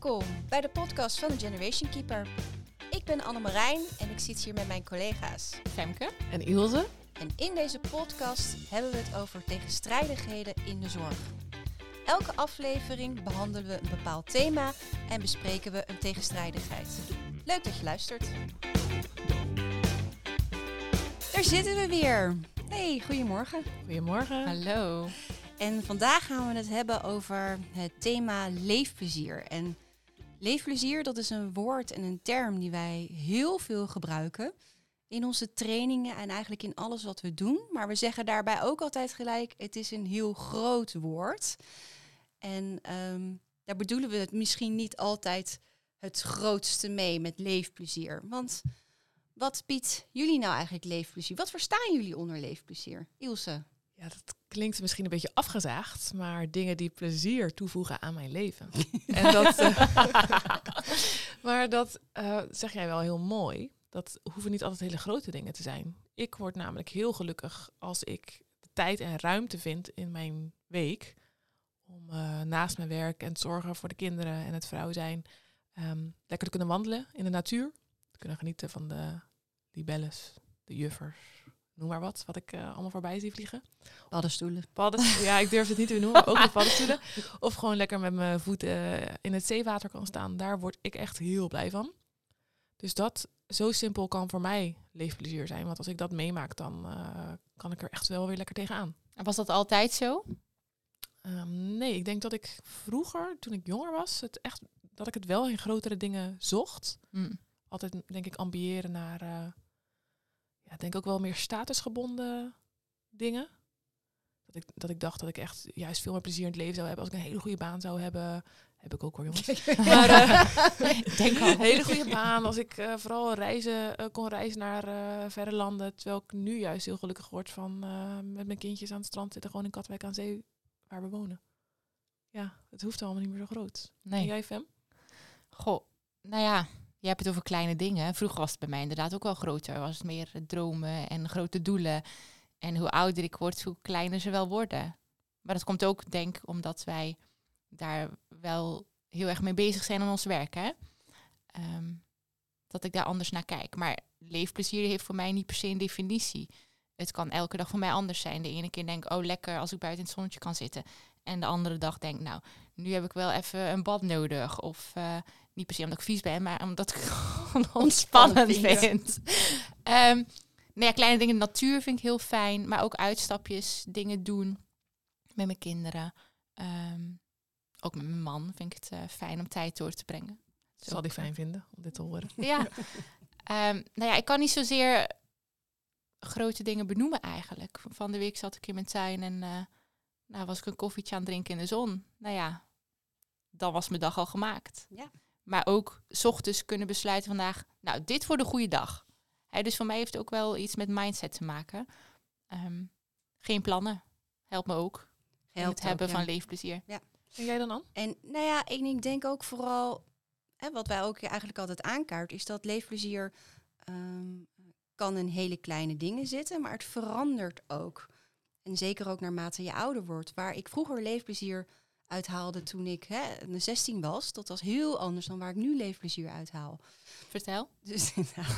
Welkom bij de podcast van de Generation Keeper. Ik ben Annemarijn en ik zit hier met mijn collega's Femke. En Ilse? En in deze podcast hebben we het over tegenstrijdigheden in de zorg. Elke aflevering behandelen we een bepaald thema en bespreken we een tegenstrijdigheid. Leuk dat je luistert. Daar zitten we weer. Hey, goedemorgen. Goedemorgen. Hallo. En vandaag gaan we het hebben over het thema leefplezier. En leefplezier, dat is een woord en een term die wij heel veel gebruiken in onze trainingen en eigenlijk in alles wat we doen. Maar we zeggen daarbij ook altijd gelijk, het is een heel groot woord. En ehm, daar bedoelen we het misschien niet altijd het grootste mee met leefplezier. Want wat biedt jullie nou eigenlijk leefplezier? Wat verstaan jullie onder leefplezier? Ilse? Ja, dat klinkt misschien een beetje afgezaagd, maar dingen die plezier toevoegen aan mijn leven. en dat, uh, maar dat uh, zeg jij wel heel mooi. Dat hoeven niet altijd hele grote dingen te zijn. Ik word namelijk heel gelukkig als ik de tijd en ruimte vind in mijn week om uh, naast mijn werk en het zorgen voor de kinderen en het vrouw zijn, um, lekker te kunnen wandelen in de natuur. Te kunnen genieten van de libelles, de juffers, noem maar wat, wat ik uh, allemaal voorbij zie vliegen. Paddenstoelen. Paddenstoelen, ja, ik durf het niet te noemen, ook de paddenstoelen. Of gewoon lekker met mijn voeten uh, in het zeewater kan staan. Daar word ik echt heel blij van. Dus dat, zo simpel kan voor mij leefplezier zijn. Want als ik dat meemaak, dan uh, kan ik er echt wel weer lekker tegenaan. En was dat altijd zo? Um, nee, ik denk dat ik vroeger, toen ik jonger was, het echt, dat ik het wel in grotere dingen zocht. Mm. Altijd, denk ik, ambiëren naar ja, denk ook wel meer statusgebonden dingen. Dat ik, dat ik dacht dat ik echt juist veel meer plezier in het leven zou hebben als ik een hele goede baan zou hebben. Heb ik ook hoor, jongens. maar uh, denk al. een hele goede baan. Als ik uh, vooral reizen, uh, kon reizen naar verre landen. Terwijl ik nu juist heel gelukkig word van met mijn kindjes aan het strand zitten. Gewoon in Katwijk aan zee, waar we wonen. Ja, het hoeft allemaal niet meer zo groot. Nee. En jij, Fem? Goh, nou ja, je hebt het over kleine dingen. Vroeger was het bij mij inderdaad ook wel groter. Was het meer dromen en grote doelen. En hoe ouder ik word, hoe kleiner ze wel worden. Maar dat komt ook, denk omdat wij daar wel heel erg mee bezig zijn aan ons werk. Hè? Um, dat ik daar anders naar kijk. Maar leefplezier heeft voor mij niet per se een definitie. Het kan elke dag voor mij anders zijn. De ene keer denk ik, oh lekker als ik buiten in het zonnetje kan zitten. En de andere dag denk ik, nou, nu heb ik wel even een bad nodig. Of uh, niet per se omdat ik vies ben, maar omdat ik gewoon ontspannend vind. um, nou ja, kleine dingen in de natuur vind ik heel fijn. Maar ook uitstapjes, dingen doen met mijn kinderen. Um, ook met mijn man vind ik het uh, fijn om tijd door te brengen. Zo zal die fijn vinden om dit te horen. Ja. um, nou ja, ik kan niet zozeer grote dingen benoemen eigenlijk. Van de week zat ik in mijn tuin en uh, nou, was ik een koffietje aan het drinken in de zon. Nou ja, dan was mijn dag al gemaakt. Ja. Maar ook s ochtends kunnen besluiten vandaag, nou, dit wordt een goede dag. He, dus voor mij heeft het ook wel iets met mindset te maken. Um, geen plannen. Helpt me ook. Helpt het hebben ook, ja. van leefplezier. Ja. En jij dan, An? En nou ja, ik, ik denk ook vooral, hè, wat wij ook eigenlijk altijd aankaart, is dat leefplezier um, kan in hele kleine dingen zitten, maar het verandert ook. En zeker ook naarmate je ouder wordt. Waar ik vroeger leefplezier uithaalde toen ik hè, 16 was. Dat was heel anders dan waar ik nu leefplezier uithaal. Vertel. Dus, nou,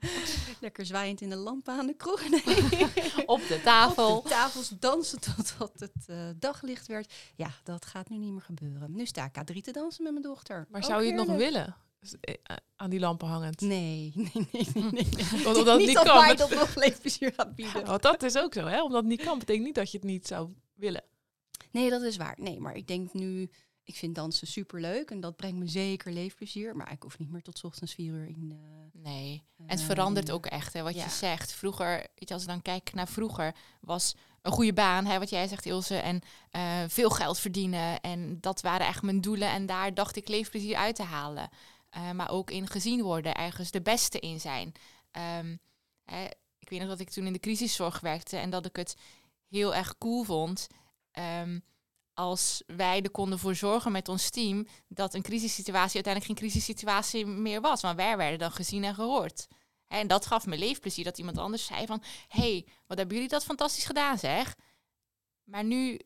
lekker zwaaiend in de lampen aan de kroeg. Nee. Op de tafel. Op de tafels dansen totdat het uh, daglicht werd. Ja, dat gaat nu niet meer gebeuren. Nu sta ik K3 te dansen met mijn dochter. Maar zou je het nog willen? Aan die lampen hangend? Nee, nee, nee. nee, omdat niet niet dat kan. mij dat nog leefplezier gaat bieden. Want dat is ook zo, hè? Omdat het niet kan, betekent niet dat je het niet zou willen. Nee, dat is waar. Nee, maar ik denk nu, ik vind dansen super leuk en dat brengt me zeker leefplezier. Maar ik hoef niet meer tot ochtends vier uur in. Uh, nee, en het verandert ook echt, hè, wat ja. je zegt. Vroeger, weet je, als ik dan kijk naar vroeger, was een goede baan, hè, wat jij zegt, Ilse, en uh, veel geld verdienen. En dat waren echt mijn doelen. En daar dacht ik leefplezier uit te halen. Uh, maar ook in gezien worden, ergens de beste in zijn. Um, hè, ik weet nog dat ik toen in de crisiszorg werkte en dat ik het heel erg cool vond. Um, als wij er konden voor zorgen met ons team dat een crisissituatie uiteindelijk geen crisissituatie meer was. Maar wij werden dan gezien en gehoord. En dat gaf me leefplezier dat iemand anders zei van... hey, wat hebben jullie dat fantastisch gedaan zeg. Maar nu,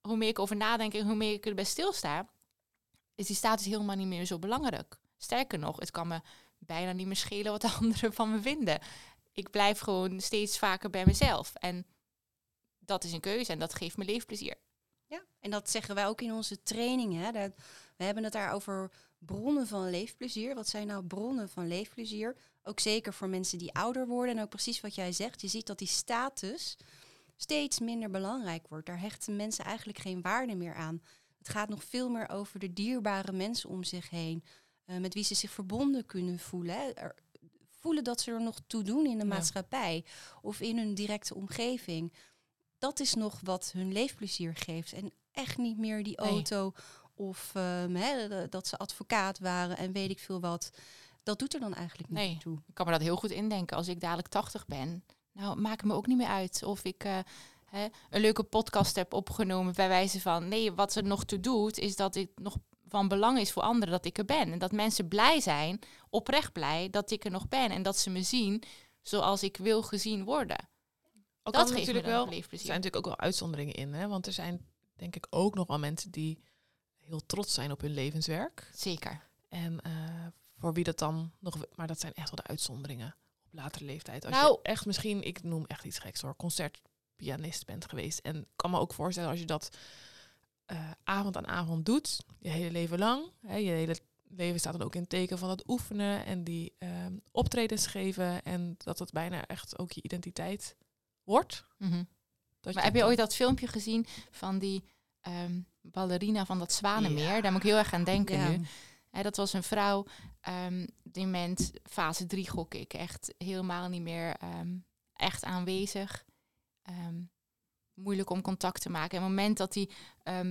hoe meer ik over nadenk en hoe meer ik erbij stilsta... is die status helemaal niet meer zo belangrijk. Sterker nog, het kan me bijna niet meer schelen wat de anderen van me vinden. Ik blijf gewoon steeds vaker bij mezelf. En dat is een keuze en dat geeft me leefplezier. Ja, en dat zeggen wij ook in onze trainingen. Hè. Dat, we hebben het daar over bronnen van leefplezier. Wat zijn nou bronnen van leefplezier? Ook zeker voor mensen die ouder worden. En ook precies wat jij zegt. Je ziet dat die status steeds minder belangrijk wordt. Daar hechten mensen eigenlijk geen waarde meer aan. Het gaat nog veel meer over de dierbare mensen om zich heen. Uh, met wie ze zich verbonden kunnen voelen. Hè. Er, voelen dat ze er nog toe doen in de Ja. maatschappij of in hun directe omgeving. Dat is nog wat hun leefplezier geeft. En echt niet meer die Nee. auto of ehm, dat ze advocaat waren en weet ik veel wat. Dat doet er dan eigenlijk niet Nee. toe. Ik kan me dat heel goed indenken. Als ik dadelijk 80 ben, nou maakt het me ook niet meer uit of ik eh, een leuke podcast heb opgenomen bij wijze van nee, wat er nog toe doet, is dat het nog van belang is voor anderen dat ik er ben. En dat mensen blij zijn, oprecht blij, dat ik er nog ben. En dat ze me zien zoals ik wil gezien worden. Ook dat geeft natuurlijk wel. Er zijn natuurlijk ook wel uitzonderingen in, hè? want er zijn denk ik ook nog wel mensen die heel trots zijn op hun levenswerk. Zeker. En eh, voor wie dat dan nog, maar dat zijn echt wel de uitzonderingen op latere leeftijd. Als Nou- je echt misschien, ik noem echt iets geks hoor, concertpianist bent geweest. En ik kan me ook voorstellen als je dat eh, avond aan avond doet, je hele leven lang. Hè, je hele leven staat dan ook in het teken van het oefenen en die ehm, optredens geven. En dat het bijna echt ook je identiteit wordt. Mhm. Maar heb je ooit dat filmpje gezien van die ehm, ballerina van dat Zwanenmeer? Ja. Daar moet ik heel erg aan denken Ja. nu. Dat was een vrouw, ehm dement, fase 3 gok ik. Echt helemaal niet meer ehm, echt aanwezig. Moeilijk om contact te maken. En op het moment dat die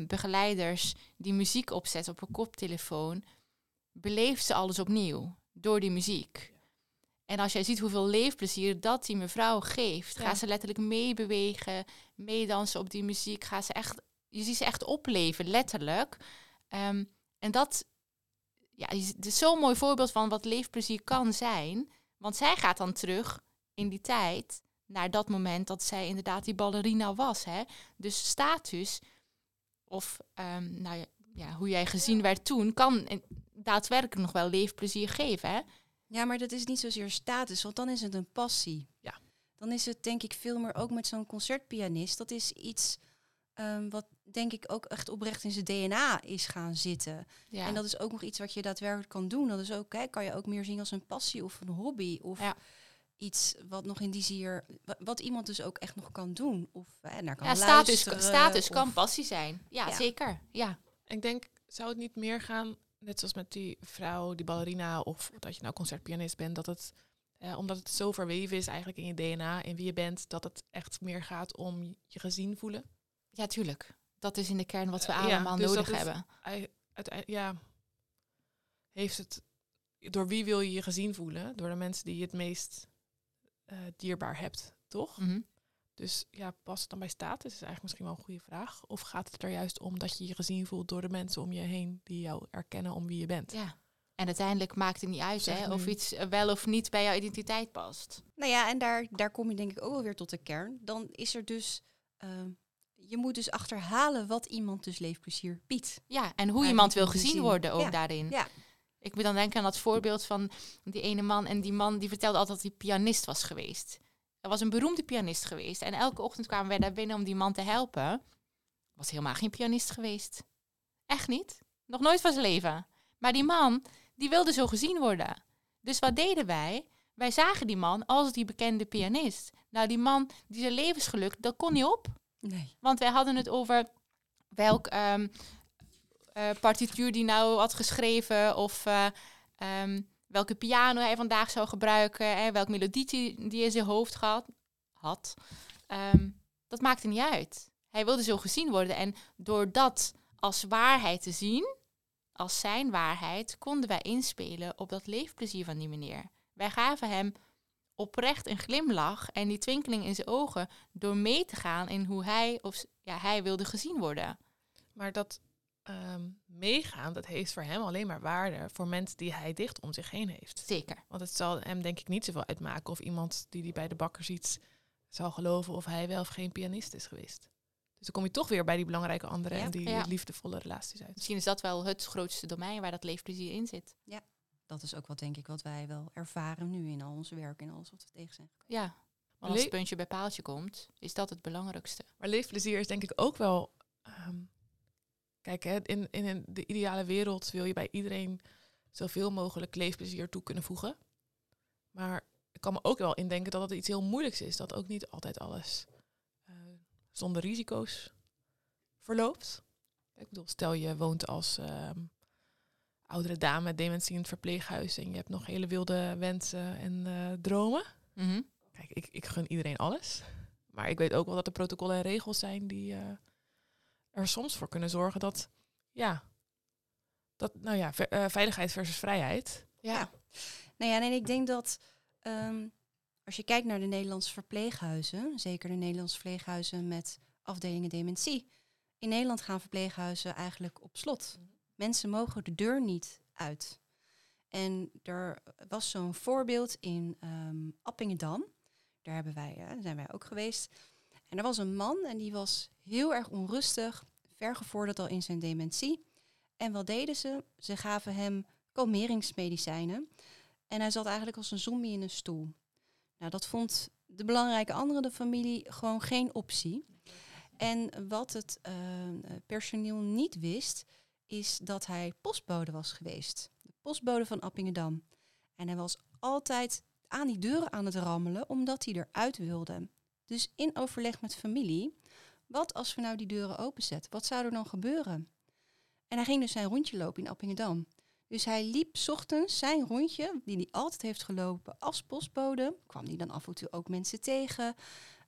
begeleiders die muziek opzetten op een koptelefoon, beleeft ze alles opnieuw door die muziek. En als jij ziet hoeveel leefplezier dat die mevrouw geeft, Ja. gaat ze letterlijk meebewegen, meedansen op die muziek. Gaat ze echt, je ziet ze echt opleven, letterlijk. Ehm, en dat ja, het is zo'n mooi voorbeeld van wat leefplezier kan zijn. Want zij gaat dan terug in die tijd naar dat moment dat zij inderdaad die ballerina was. Hè? Dus status of ehm, nou ja, hoe jij gezien werd toen, kan daadwerkelijk nog wel leefplezier geven. Hè? Ja, maar dat is niet zozeer status, want dan is het een passie. Ja. Dan is het denk ik veel meer ook met zo'n concertpianist. Dat is iets ehm, wat denk ik ook echt oprecht in zijn DNA is gaan zitten. Ja. En dat is ook nog iets wat je daadwerkelijk kan doen. Dat is ook, hè, kan je ook meer zien als een passie of een hobby. Of Ja. iets wat nog in die zier, wa- wat iemand dus ook echt nog kan doen. Of eh, naar kan ja, status, luisteren, status kan of- passie zijn. Ja, Ja. zeker. Ja. Ik denk, zou het niet meer gaan, net zoals met die vrouw, die ballerina, of dat je nou concertpianist bent, dat het, eh, omdat het zo verweven is eigenlijk in je DNA, in wie je bent, dat het echt meer gaat om je gezien voelen? ja, tuurlijk. Dat is in de kern wat we Eh, ja, allemaal dus nodig hebben. Uiteindelijk, ja, heeft het, door wie wil je je gezien voelen? Door de mensen die je het meest eh, dierbaar hebt, toch? Mhm. Dus ja, past het dan bij status? Is eigenlijk misschien wel een goede vraag. Of gaat het er juist om dat je je gezien voelt door de mensen om je heen die jou erkennen om wie je bent? Ja. En uiteindelijk maakt het niet uit Zeg hè, of iets eh, wel of niet bij jouw identiteit past. Nou ja, en daar, daar kom je denk ik ook wel weer tot de kern. Dan is er dus, ehm, je moet dus achterhalen wat iemand dus leefplezier biedt. Ja, en hoe iemand wil gezien worden ook Ja, daarin. ja. Ik moet dan denken aan dat voorbeeld van die ene man. En die man die vertelde altijd dat hij pianist was geweest. Er was een beroemde pianist geweest. En elke ochtend kwamen wij daar binnen om die man te helpen. Was helemaal geen pianist geweest. Echt niet. Nog nooit van zijn leven. Maar die man, die wilde zo gezien worden. Dus wat deden wij? Wij zagen die man als die bekende pianist. Nou, die man, die zijn levensgeluk, dat kon niet op. Nee. Want wij hadden het over welk ehm, eh, partituur die nou had geschreven of eh, ehm, welke piano hij vandaag zou gebruiken en welke melodie die in zijn hoofd gehad, had. Ehm, dat maakte niet uit. Hij wilde zo gezien worden en door dat als waarheid te zien, als zijn waarheid, konden wij inspelen op dat leefplezier van die meneer. Wij gaven hem oprecht een glimlach en die twinkeling in zijn ogen door mee te gaan in hoe hij of ja, hij wilde gezien worden. Maar dat ehm, meegaan, dat heeft voor hem alleen maar waarde voor mensen die hij dicht om zich heen heeft. Zeker. Want het zal hem denk ik niet zoveel uitmaken of iemand die die bij de bakker ziet zal geloven of hij wel of geen pianist is geweest. Dus dan kom je toch weer bij die belangrijke anderen Ja. en die Ja. liefdevolle relaties uit. Misschien is dat wel het grootste domein waar dat leefplezier in zit. Dat is ook wat denk ik wat wij wel ervaren nu in al ons werk en alles wat we tegen zijn. Ja. Want als het puntje bij paaltje komt, is dat het belangrijkste. Maar leefplezier is denk ik ook wel. ehm, kijk, hè, in, in de ideale wereld wil je bij iedereen zoveel mogelijk leefplezier toe kunnen voegen. Maar ik kan me ook wel indenken dat het iets heel moeilijks is. Dat ook niet altijd alles eh, zonder risico's verloopt. Ik bedoel, stel je woont als ehm, oudere dame met dementie in het verpleeghuis en je hebt nog hele wilde wensen en eh, dromen. Mhm. Kijk, ik, ik gun iedereen alles. Maar ik weet ook wel dat er protocollen en regels zijn die eh, er soms voor kunnen zorgen dat, ja, dat, nou ja, ve- eh, veiligheid versus vrijheid. Ja. Nou ja, en ik denk dat ehm, als je kijkt naar de Nederlandse verpleeghuizen, zeker de Nederlandse verpleeghuizen met afdelingen dementie. In Nederland gaan verpleeghuizen eigenlijk op slot. Mensen mogen de deur niet uit. En er was zo'n voorbeeld in ehm, Appingedam. Daar, hebben wij, eh, daar zijn wij ook geweest. En er was een man en die was heel erg onrustig, vergevorderd al in zijn dementie. En wat deden ze? Ze gaven hem kalmeringsmedicijnen. En hij zat eigenlijk als een zombie in een stoel. Nou, dat vond de belangrijke andere de familie gewoon geen optie. En wat het eh, personeel niet wist, is dat hij postbode was geweest. De postbode van Appingedam. En hij was altijd aan die deuren aan het rammelen, omdat hij eruit wilde. Dus in overleg met familie, wat als we nou die deuren openzetten? Wat zou er dan gebeuren? En hij ging dus zijn rondje lopen in Appingedam. Dus hij liep ochtends zijn rondje, die hij altijd heeft gelopen als postbode. Kwam hij dan af en toe ook mensen tegen.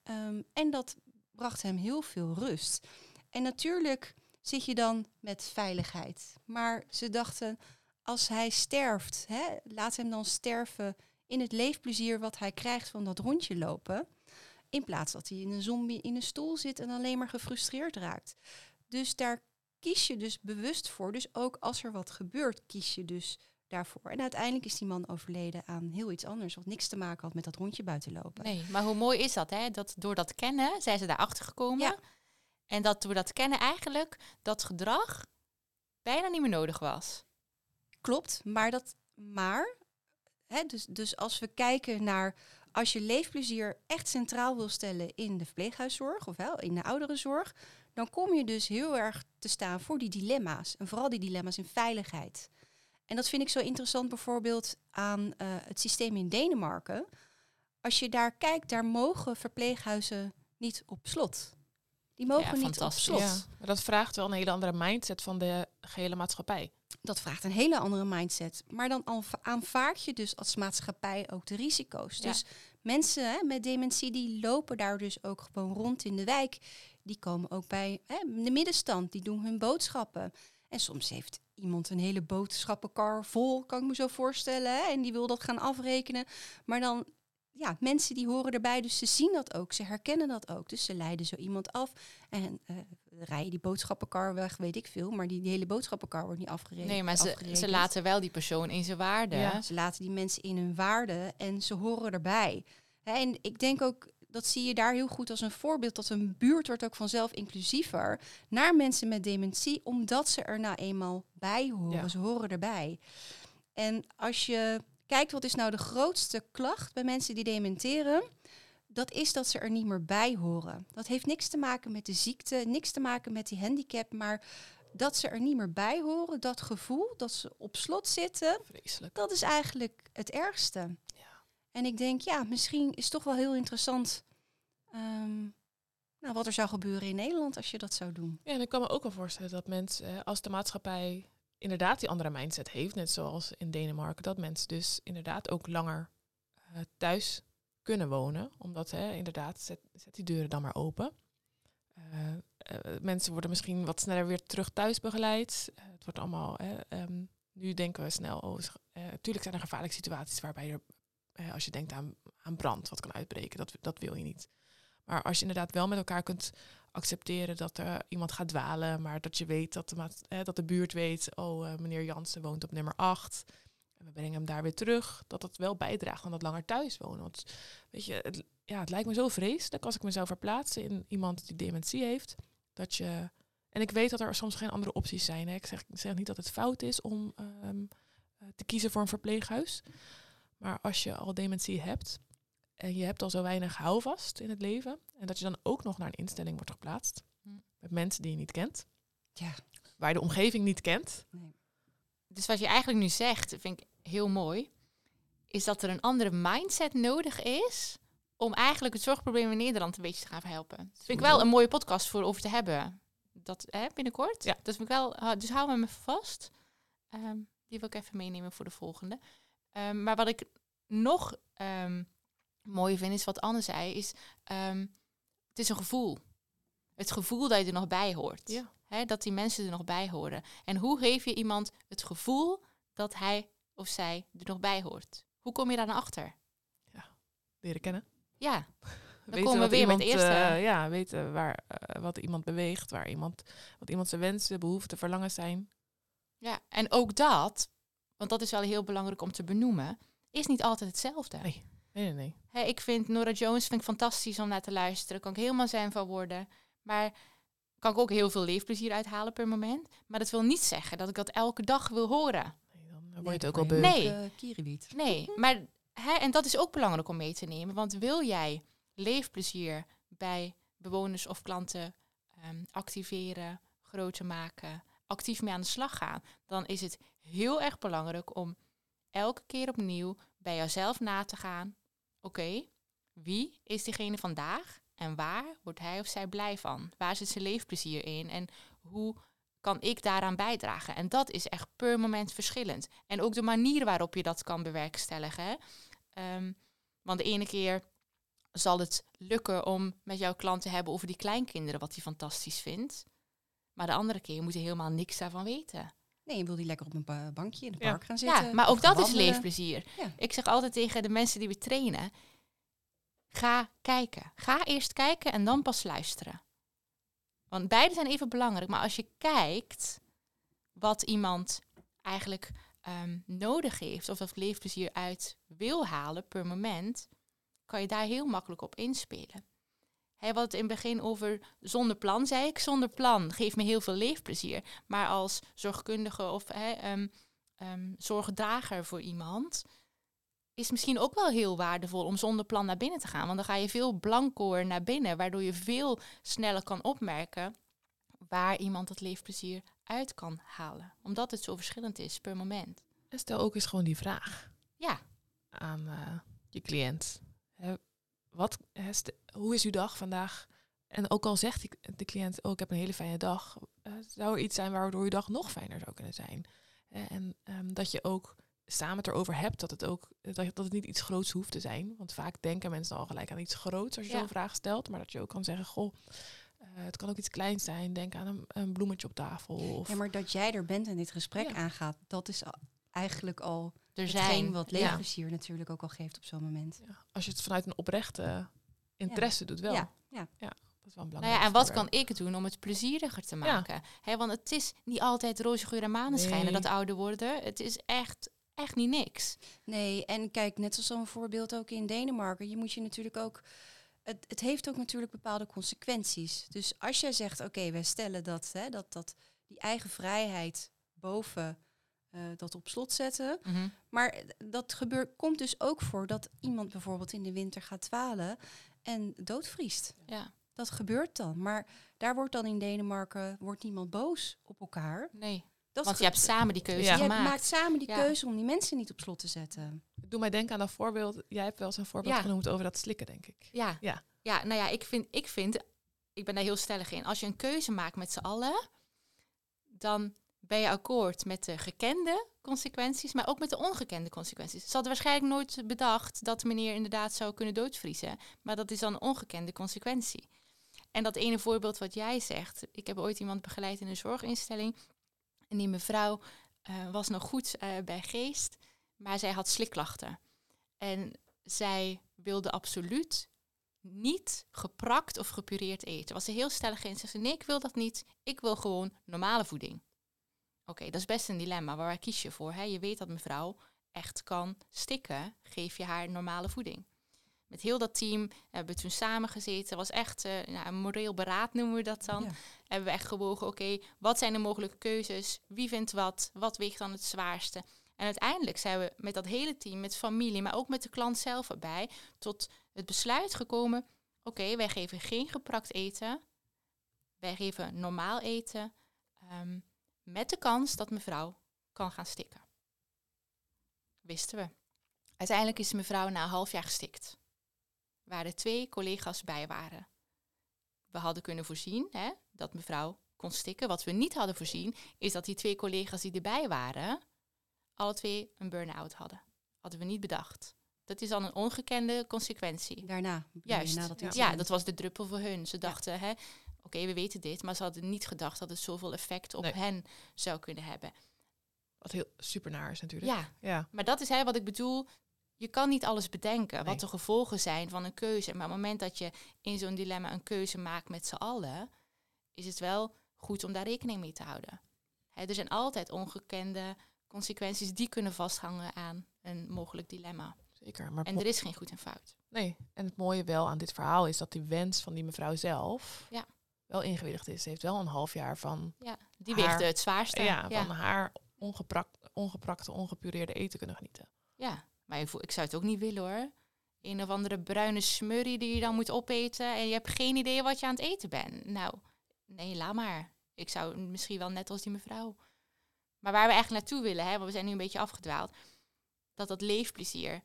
Ehm, en dat bracht hem heel veel rust. En natuurlijk zit je dan met veiligheid. Maar ze dachten, als hij sterft, hè, laat hem dan sterven in het leefplezier wat hij krijgt van dat rondje lopen. In plaats dat hij in een zombie in een stoel zit en alleen maar gefrustreerd raakt. Dus daar kies je dus bewust voor. Dus ook als er wat gebeurt, kies je dus daarvoor. En uiteindelijk is die man overleden aan heel iets anders, wat niks te maken had met dat rondje buiten lopen. Nee, maar hoe mooi is dat, hè? Dat door dat kennen zijn ze daarachter gekomen. Ja. En dat door dat kennen eigenlijk dat gedrag bijna niet meer nodig was. Klopt, maar dat maar. Hè, dus, dus als we kijken naar als je leefplezier echt centraal wil stellen in de verpleeghuiszorg of wel in de ouderenzorg, dan kom je dus heel erg te staan voor die dilemma's. En vooral die dilemma's in veiligheid. En dat vind ik zo interessant bijvoorbeeld aan eh, het systeem in Denemarken. Als je daar kijkt, daar mogen verpleeghuizen niet op slot. Die mogen Ja, niet op slot. Ja, maar dat vraagt wel een hele andere mindset van de gehele maatschappij. Dat vraagt een hele andere mindset. Maar dan aanva- aanvaard je dus als maatschappij ook de risico's. Ja. Dus mensen hè, met dementie die lopen daar dus ook gewoon rond in de wijk. Die komen ook bij hè, de middenstand, die doen hun boodschappen. En soms heeft iemand een hele boodschappenkar vol, kan ik me zo voorstellen. Hè, en die wil dat gaan afrekenen. Maar dan, ja, mensen die horen erbij, dus ze zien dat ook. Ze herkennen dat ook. Dus ze leiden zo iemand af. En eh rijden die boodschappenkar weg, weet ik veel. Maar die, die hele boodschappenkar wordt niet afgereden. Nee, maar ze, ze laten wel die persoon in zijn waarde. Ja. Ze laten die mensen in hun waarde en ze horen erbij. Hè, en ik denk ook, dat zie je daar heel goed als een voorbeeld, dat een buurt wordt ook vanzelf inclusiever naar mensen met dementie, omdat ze er nou eenmaal bij horen. Ja. Ze horen erbij. En als je kijkt, wat is nou de grootste klacht bij mensen die dementeren? Dat is dat ze er niet meer bij horen. Dat heeft niks te maken met de ziekte, niks te maken met die handicap, maar dat ze er niet meer bij horen, dat gevoel dat ze op slot zitten, Vreselijk. dat is eigenlijk het ergste. Ja. En ik denk, ja, misschien is het toch wel heel interessant ehm, nou, wat er zou gebeuren in Nederland als je dat zou doen. Ja, en ik kan me ook wel voorstellen dat mensen, eh, als de maatschappij inderdaad die andere mindset heeft, net zoals in Denemarken, dat mensen dus inderdaad ook langer eh, thuis kunnen wonen. Omdat, hè, inderdaad, zet, zet die deuren dan maar open. Eh, eh, mensen worden misschien wat sneller weer terug thuis begeleid. Het wordt allemaal, hè, ehm, nu denken we snel, oh, tuurlijk zijn er gevaarlijke situaties waarbij er, als je denkt aan, aan brand, wat kan uitbreken, dat, dat wil je niet. Maar als je inderdaad wel met elkaar kunt accepteren dat er iemand gaat dwalen, maar dat je weet dat de, dat de buurt weet, oh, eh, meneer Jansen woont op nummer 8. En we brengen hem daar weer terug. Dat dat wel bijdraagt aan dat langer thuis wonen. Want weet je, het, ja, het lijkt me zo vreselijk als ik me zou verplaatsen in iemand die dementie heeft. Dat je, en ik weet dat er soms geen andere opties zijn. Hè. Ik, zeg, zeg niet dat het fout is om ehm, eh, te kiezen voor een verpleeghuis. Maar als je al dementie hebt en je hebt al zo weinig houvast in het leven. En dat je dan ook nog naar een instelling wordt geplaatst. Hm. Met mensen die je niet kent. Ja. Waar je de omgeving niet kent. Nee. Dus wat je eigenlijk nu zegt, vind ik heel mooi, is dat er een andere mindset nodig is om eigenlijk het zorgprobleem in Nederland een beetje te gaan verhelpen. Dat vind ik wel een mooie podcast voor over te hebben. Dat hè, binnenkort. Ja. Dat vind ik wel. Dus hou even vast. Ehm, die wil ik even meenemen voor de volgende. Ehm, maar wat ik nog ehm mooi vind, is wat Anne zei, is ehm, het is een gevoel. Het gevoel dat je er nog bij hoort. Ja. Dat die mensen er nog bij horen. En hoe geef je iemand het gevoel dat hij of zij er nog bij hoort? Hoe kom je daar naar achter? Leren kennen. Ja, Weten komen we weer met iemand, de eerste. eh, ja, weten waar, eh, wat iemand beweegt, waar iemand, wat iemand zijn wensen, behoeften, verlangens zijn. ja. En ook dat, want dat is wel heel belangrijk om te benoemen, is niet altijd hetzelfde. Nee. Nee, nee, nee. Ik vind Nora Jones vind ik fantastisch om naar te luisteren. Kan ik helemaal zijn van worden. Maar kan ik ook heel veel leefplezier uithalen per moment. Maar dat wil niet zeggen dat ik dat elke dag wil horen. nee dan word je het ook al beu. Nee. Uh. Nee, maar hè, en dat is ook belangrijk om mee te nemen. Want wil jij leefplezier bij bewoners of klanten ehm, activeren, groter maken, actief mee aan de slag gaan, dan is het heel erg belangrijk om elke keer opnieuw bij jouzelf na te gaan. Oké, wie is diegene vandaag en waar wordt hij of zij blij van? Waar zit zijn leefplezier in en hoe kan ik daaraan bijdragen? En dat is echt per moment verschillend. En ook de manier waarop je dat kan bewerkstelligen. Ehm, want de ene keer zal het lukken om met jouw klant te hebben over die kleinkinderen, wat hij fantastisch vindt. Maar de andere keer moet je helemaal niks daarvan weten. Nee, je wil die lekker op een ba- bankje in het Ja. park gaan zitten. Ja, maar ook dat is leefplezier. Ja. Ik zeg altijd tegen de mensen die we trainen: ga kijken. Ga eerst kijken en dan pas luisteren. Want beide zijn even belangrijk. Maar als je kijkt wat iemand eigenlijk ehm, nodig heeft, of dat leefplezier uit wil halen per moment, kan je daar heel makkelijk op inspelen. Hij had het in het begin over zonder plan, zei ik. Zonder plan geeft me heel veel leefplezier. Maar als zorgkundige of hè, ehm, ehm, zorgdrager voor iemand, is misschien ook wel heel waardevol om zonder plan naar binnen te gaan. Want dan ga je veel blancoer naar binnen, waardoor je veel sneller kan opmerken waar iemand dat leefplezier uit kan halen. Omdat het zo verschillend is per moment. En stel ook eens gewoon die vraag Ja, aan eh, je cliënt. Wat, hoe is uw dag vandaag? En ook al zegt die, de cliënt, oh, ik heb een hele fijne dag. eh, zou er iets zijn waardoor uw dag nog fijner zou kunnen zijn? Eh, en ehm, dat je ook samen het erover hebt dat het ook dat, dat het niet iets groots hoeft te zijn. Want vaak denken mensen al gelijk aan iets groots als je Ja. zo'n vraag stelt. Maar dat je ook kan zeggen, goh, eh, het kan ook iets kleins zijn. Denk aan een, een bloemetje op tafel. Of, Ja, maar dat jij er bent en dit gesprek Ja. aangaat, dat is eigenlijk al er hetgeen zijn. wat ja. leefplezier natuurlijk ook al geeft op zo'n moment. Ja, als je het vanuit een oprechte interesse doet wel. Ja, ja. Dat is wel Nou belangrijk ja, en wat kan ik doen om het plezieriger te Ja. maken? Hè, want het is niet altijd roze geur en maneschijnen Nee. dat ouder worden. Het is echt, echt niet niks. Nee, en kijk, net zoals zo'n voorbeeld ook in Denemarken, je moet je natuurlijk ook. Het, het heeft ook natuurlijk bepaalde consequenties. Dus als jij zegt, oké, wij stellen dat, hè, dat, dat die eigen vrijheid boven eh, dat op slot zetten. Maar dat gebeurt, komt dus ook voor dat iemand bijvoorbeeld in de winter gaat dwalen en doodvriest. Ja, Dat gebeurt dan. Maar daar wordt dan in Denemarken wordt niemand boos op elkaar. nee. Dat Want je hebt samen die keuze Ja. je gemaakt. maakt samen die Ja. keuze om die mensen niet op slot te zetten. Doe mij denken aan dat voorbeeld. Jij hebt wel eens een voorbeeld Ja. genoemd over dat slikken, denk ik. Ja. Ja. ja, nou ja, ik vind, ik vind, ik ben daar heel stellig in. Als je een keuze maakt met z'n allen, dan ben je akkoord met de gekende consequenties, maar ook met de ongekende consequenties. Ze hadden waarschijnlijk nooit bedacht dat meneer inderdaad zou kunnen doodvriezen, maar dat is dan een ongekende consequentie. En dat ene voorbeeld wat jij zegt, ik heb ooit iemand begeleid in een zorginstelling en die mevrouw eh, was nog goed eh, bij geest, maar zij had slikklachten. En zij wilde absoluut niet geprakt of gepureerd eten. Was ze heel stellig in. Ze zei, nee, ik wil dat niet. Ik wil gewoon normale voeding. Oké, dat is best een dilemma. Waar kies je voor? Hè? Je weet dat mevrouw echt kan stikken. Geef je haar normale voeding. Met heel dat team hebben we toen samengezeten. Het was echt uh, nou, een moreel beraad, noemen we dat dan. Ja. Hebben we echt gewogen, oké, wat zijn de mogelijke keuzes? Wie vindt wat? Wat weegt dan het zwaarste? En uiteindelijk zijn we met dat hele team, met familie, maar ook met de klant zelf erbij, tot het besluit gekomen, oké, wij geven geen geprakt eten. Wij geven normaal eten. ehm, met de kans dat mevrouw kan gaan stikken. Wisten we. Uiteindelijk is mevrouw na een half jaar gestikt. Waar er twee collega's bij waren. We hadden kunnen voorzien hè, dat mevrouw kon stikken. Wat we niet hadden voorzien, is dat die twee collega's die erbij waren, alle twee een burn-out hadden. Hadden we niet bedacht. Dat is dan een ongekende consequentie. Daarna. Juist. na dat ja, dat was de druppel voor hun. Ze dachten, hè, oké, we weten dit, maar ze hadden niet gedacht dat het zoveel effect op Nee. hen zou kunnen hebben. Wat heel super naar is natuurlijk. Ja, Ja. maar dat is hè, wat ik bedoel. Je kan niet alles bedenken, Nee. wat de gevolgen zijn van een keuze. Maar op het moment dat je in zo'n dilemma een keuze maakt met z'n allen, is het wel goed om daar rekening mee te houden. Hè, er zijn altijd ongekende consequenties die kunnen vasthangen aan een mogelijk dilemma. Zeker. Maar En er is geen goed en fout. Nee, en het mooie wel aan dit verhaal is dat die wens van die mevrouw zelf Ja. Wel ingewilligd is. Ze heeft wel een half jaar van, Ja, die Haar- het zwaarste. ja, ja. van haar ongeprak, ongeprakte, ongepureerde eten kunnen genieten. Ja, maar ik, voel- ik zou het ook niet willen hoor. Een of andere bruine smurrie die je dan moet opeten en je hebt geen idee wat je aan het eten bent. Nou, nee, laat maar. Ik zou misschien wel net als die mevrouw. Maar waar we eigenlijk naartoe willen, hè, want we zijn nu een beetje afgedwaald, dat dat leefplezier,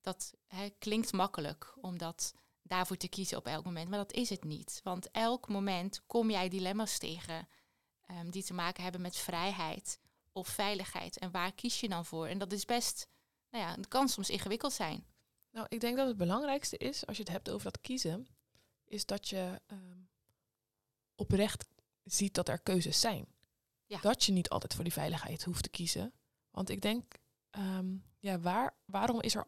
dat hè, klinkt makkelijk om dat daarvoor te kiezen op elk moment, maar dat is het niet. Want elk moment kom jij dilemma's tegen ehm, die te maken hebben met vrijheid of veiligheid. En waar kies je dan voor? En dat is best nou ja, het kan soms ingewikkeld zijn. Nou, ik denk dat het belangrijkste is, als je het hebt over dat kiezen, is dat je ehm, oprecht ziet dat er keuzes zijn. Ja. Dat je niet altijd voor die veiligheid hoeft te kiezen. Want ik denk, ehm, ja, waar, waarom is er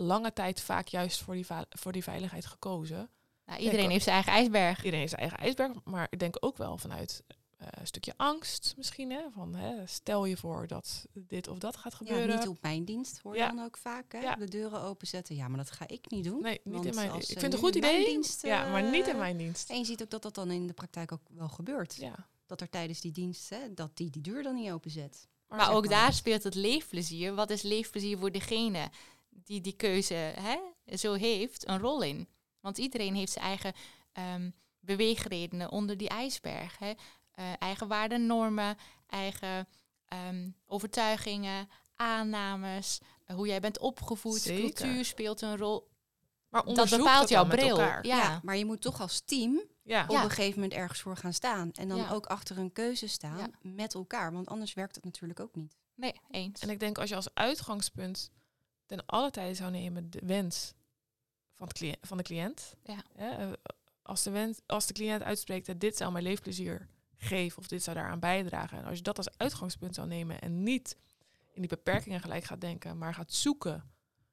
lange tijd vaak juist voor die, voor die veiligheid gekozen? Nou, iedereen heeft zijn eigen ijsberg. Iedereen heeft zijn eigen ijsberg, maar ik denk ook wel vanuit eh, een stukje angst misschien. Hè? Van, hè, stel je voor dat dit of dat gaat Ja, gebeuren. niet op mijn dienst, hoor je Ja. dan ook vaak. Hè? Ja. De deuren openzetten. Ja, maar dat ga ik niet doen. nee, niet in mijn als, Ik vind het een goed idee, dienst, ja, maar niet in eh, mijn dienst. En je ziet ook dat dat dan in de praktijk ook wel gebeurt. Ja. Dat er tijdens die dienst, hè, dat die die deur dan niet openzet. Maar ook maar. daar speelt het leefplezier. Wat is leefplezier voor degene die die keuze hè, zo heeft, een rol in? Want iedereen heeft zijn eigen ehm, beweegredenen onder die ijsberg. Hè? Eh, eigen waarden, normen, eigen ehm, overtuigingen, aannames, eh, hoe jij bent opgevoed, Zeker. cultuur speelt een rol. Maar Dat onderzoek bepaalt dat jouw bril. elkaar. Ja. maar je moet toch als team Ja. op een gegeven moment ergens voor gaan staan. En dan Ja. ook achter een keuze staan Ja. met elkaar. Want anders werkt het natuurlijk ook niet. Nee, eens. En ik denk als je als uitgangspunt ten alle tijde zou nemen de wens van, het cliënt, van de cliënt. Ja. Eh, als, de wens, als de cliënt uitspreekt dat dit zou mijn leefplezier geven of dit zou daaraan bijdragen. En als je dat als uitgangspunt zou nemen en niet in die beperkingen gelijk gaat denken, maar gaat zoeken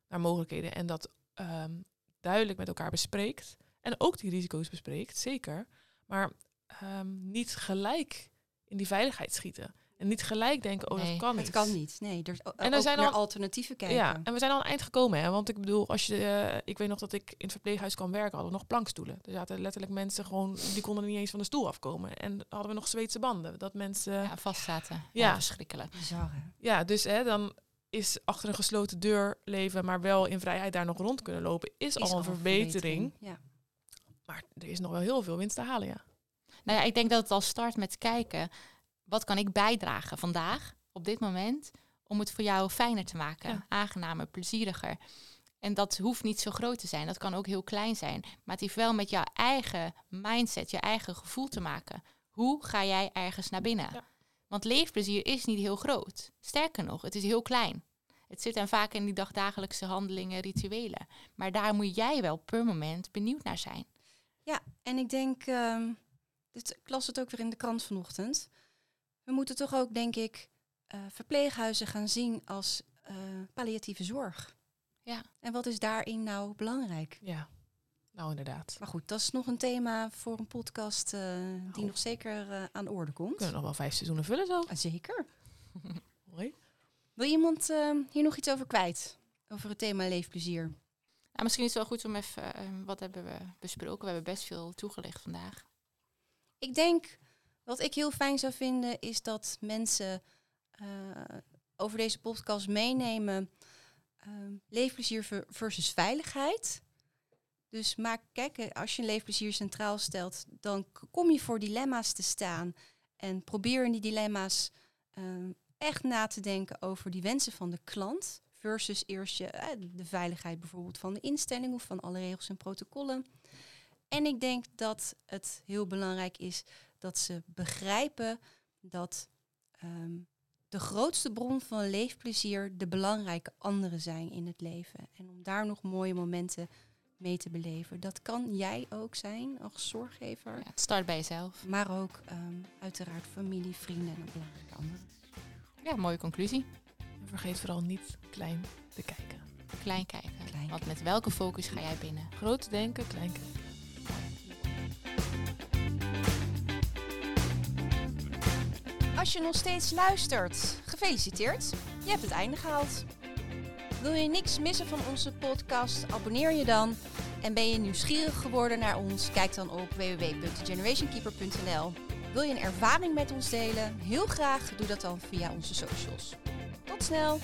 naar mogelijkheden en dat ehm, duidelijk met elkaar bespreekt. En ook die risico's bespreekt, zeker. Maar ehm, niet gelijk in die veiligheid schieten. En niet gelijk denken, oh Nee, dat kan niet. Het kan niet. Nee, er, En er zijn al- alternatieven kijken. Ja, en we zijn al een eind gekomen, hè? Want ik bedoel, als je, eh, ik weet nog dat ik in het verpleeghuis kwam werken, hadden we nog plankstoelen. Er zaten letterlijk mensen gewoon, die konden niet eens van de stoel afkomen. En hadden we nog Zweedse banden. Dat mensen, ja, ja, vastzaten. Ja, Ja. verschrikkelijk. Bizar, hè? dus hè, dan is achter een gesloten deur leven, maar wel in vrijheid daar nog rond kunnen lopen, is, Is al een verbetering. Ja. Maar er is nog wel heel veel winst te halen, ja. Nou ja, ik denk dat het al start met kijken. Wat kan ik bijdragen vandaag, op dit moment, om het voor jou fijner te maken, Ja. aangenamer, plezieriger. En dat hoeft niet zo groot te zijn. Dat kan ook heel klein zijn. Maar het heeft wel met jouw eigen mindset, je eigen gevoel te maken. Hoe ga jij ergens naar binnen? Ja. Want leefplezier is niet heel groot. Sterker nog, het is heel klein. Het zit dan vaak in die dagdagelijkse handelingen, rituelen. Maar daar moet jij wel per moment benieuwd naar zijn. Ja, en ik denk, ehm, dit, ik las het ook weer in de krant vanochtend. We moeten toch ook, denk ik, eh, verpleeghuizen gaan zien als eh, palliatieve zorg. Ja. En wat is daarin nou belangrijk? Ja, nou inderdaad. Maar goed, dat is nog een thema voor een podcast eh, die Oh. nog zeker aan de orde We komt. kunnen nog wel vijf seizoenen vullen zo. Ah, zeker. Mooi. Wil iemand hier nog iets over kwijt? Over het thema leefplezier? Nou, misschien is het wel goed om even, wat hebben we besproken? We hebben best veel toegelicht vandaag. Ik denk, wat ik heel fijn zou vinden, is dat mensen eh, over deze podcast meenemen ehm, leefplezier ver- versus veiligheid. Dus maak, kijk, eh, als je leefplezier centraal stelt, dan kom je voor dilemma's te staan. En probeer in die dilemma's ehm, echt na te denken over die wensen van de klant. Versus eerst je, eh, de veiligheid bijvoorbeeld van de instelling of van alle regels en protocollen. En ik denk dat het heel belangrijk is dat ze begrijpen dat ehm, de grootste bron van leefplezier de belangrijke anderen zijn in het leven. En om daar nog mooie momenten mee te beleven. Dat kan jij ook zijn als zorggever, Ja, het start bij jezelf. maar ook ehm, uiteraard familie, vrienden en belangrijke anderen. Ja, mooie conclusie. En vergeet vooral niet klein te kijken. Klein kijken. Klein Want met welke focus ga jij binnen? Groot denken, klein kijken. Als je nog steeds luistert, gefeliciteerd. Je hebt het einde gehaald. Wil je niks missen van onze podcast? Abonneer je dan. En ben je nieuwsgierig geworden naar ons? Kijk dan op www.generationkeeper.nl. Wil je een ervaring met ons delen? Heel graag, doe dat dan via onze socials. Tot snel!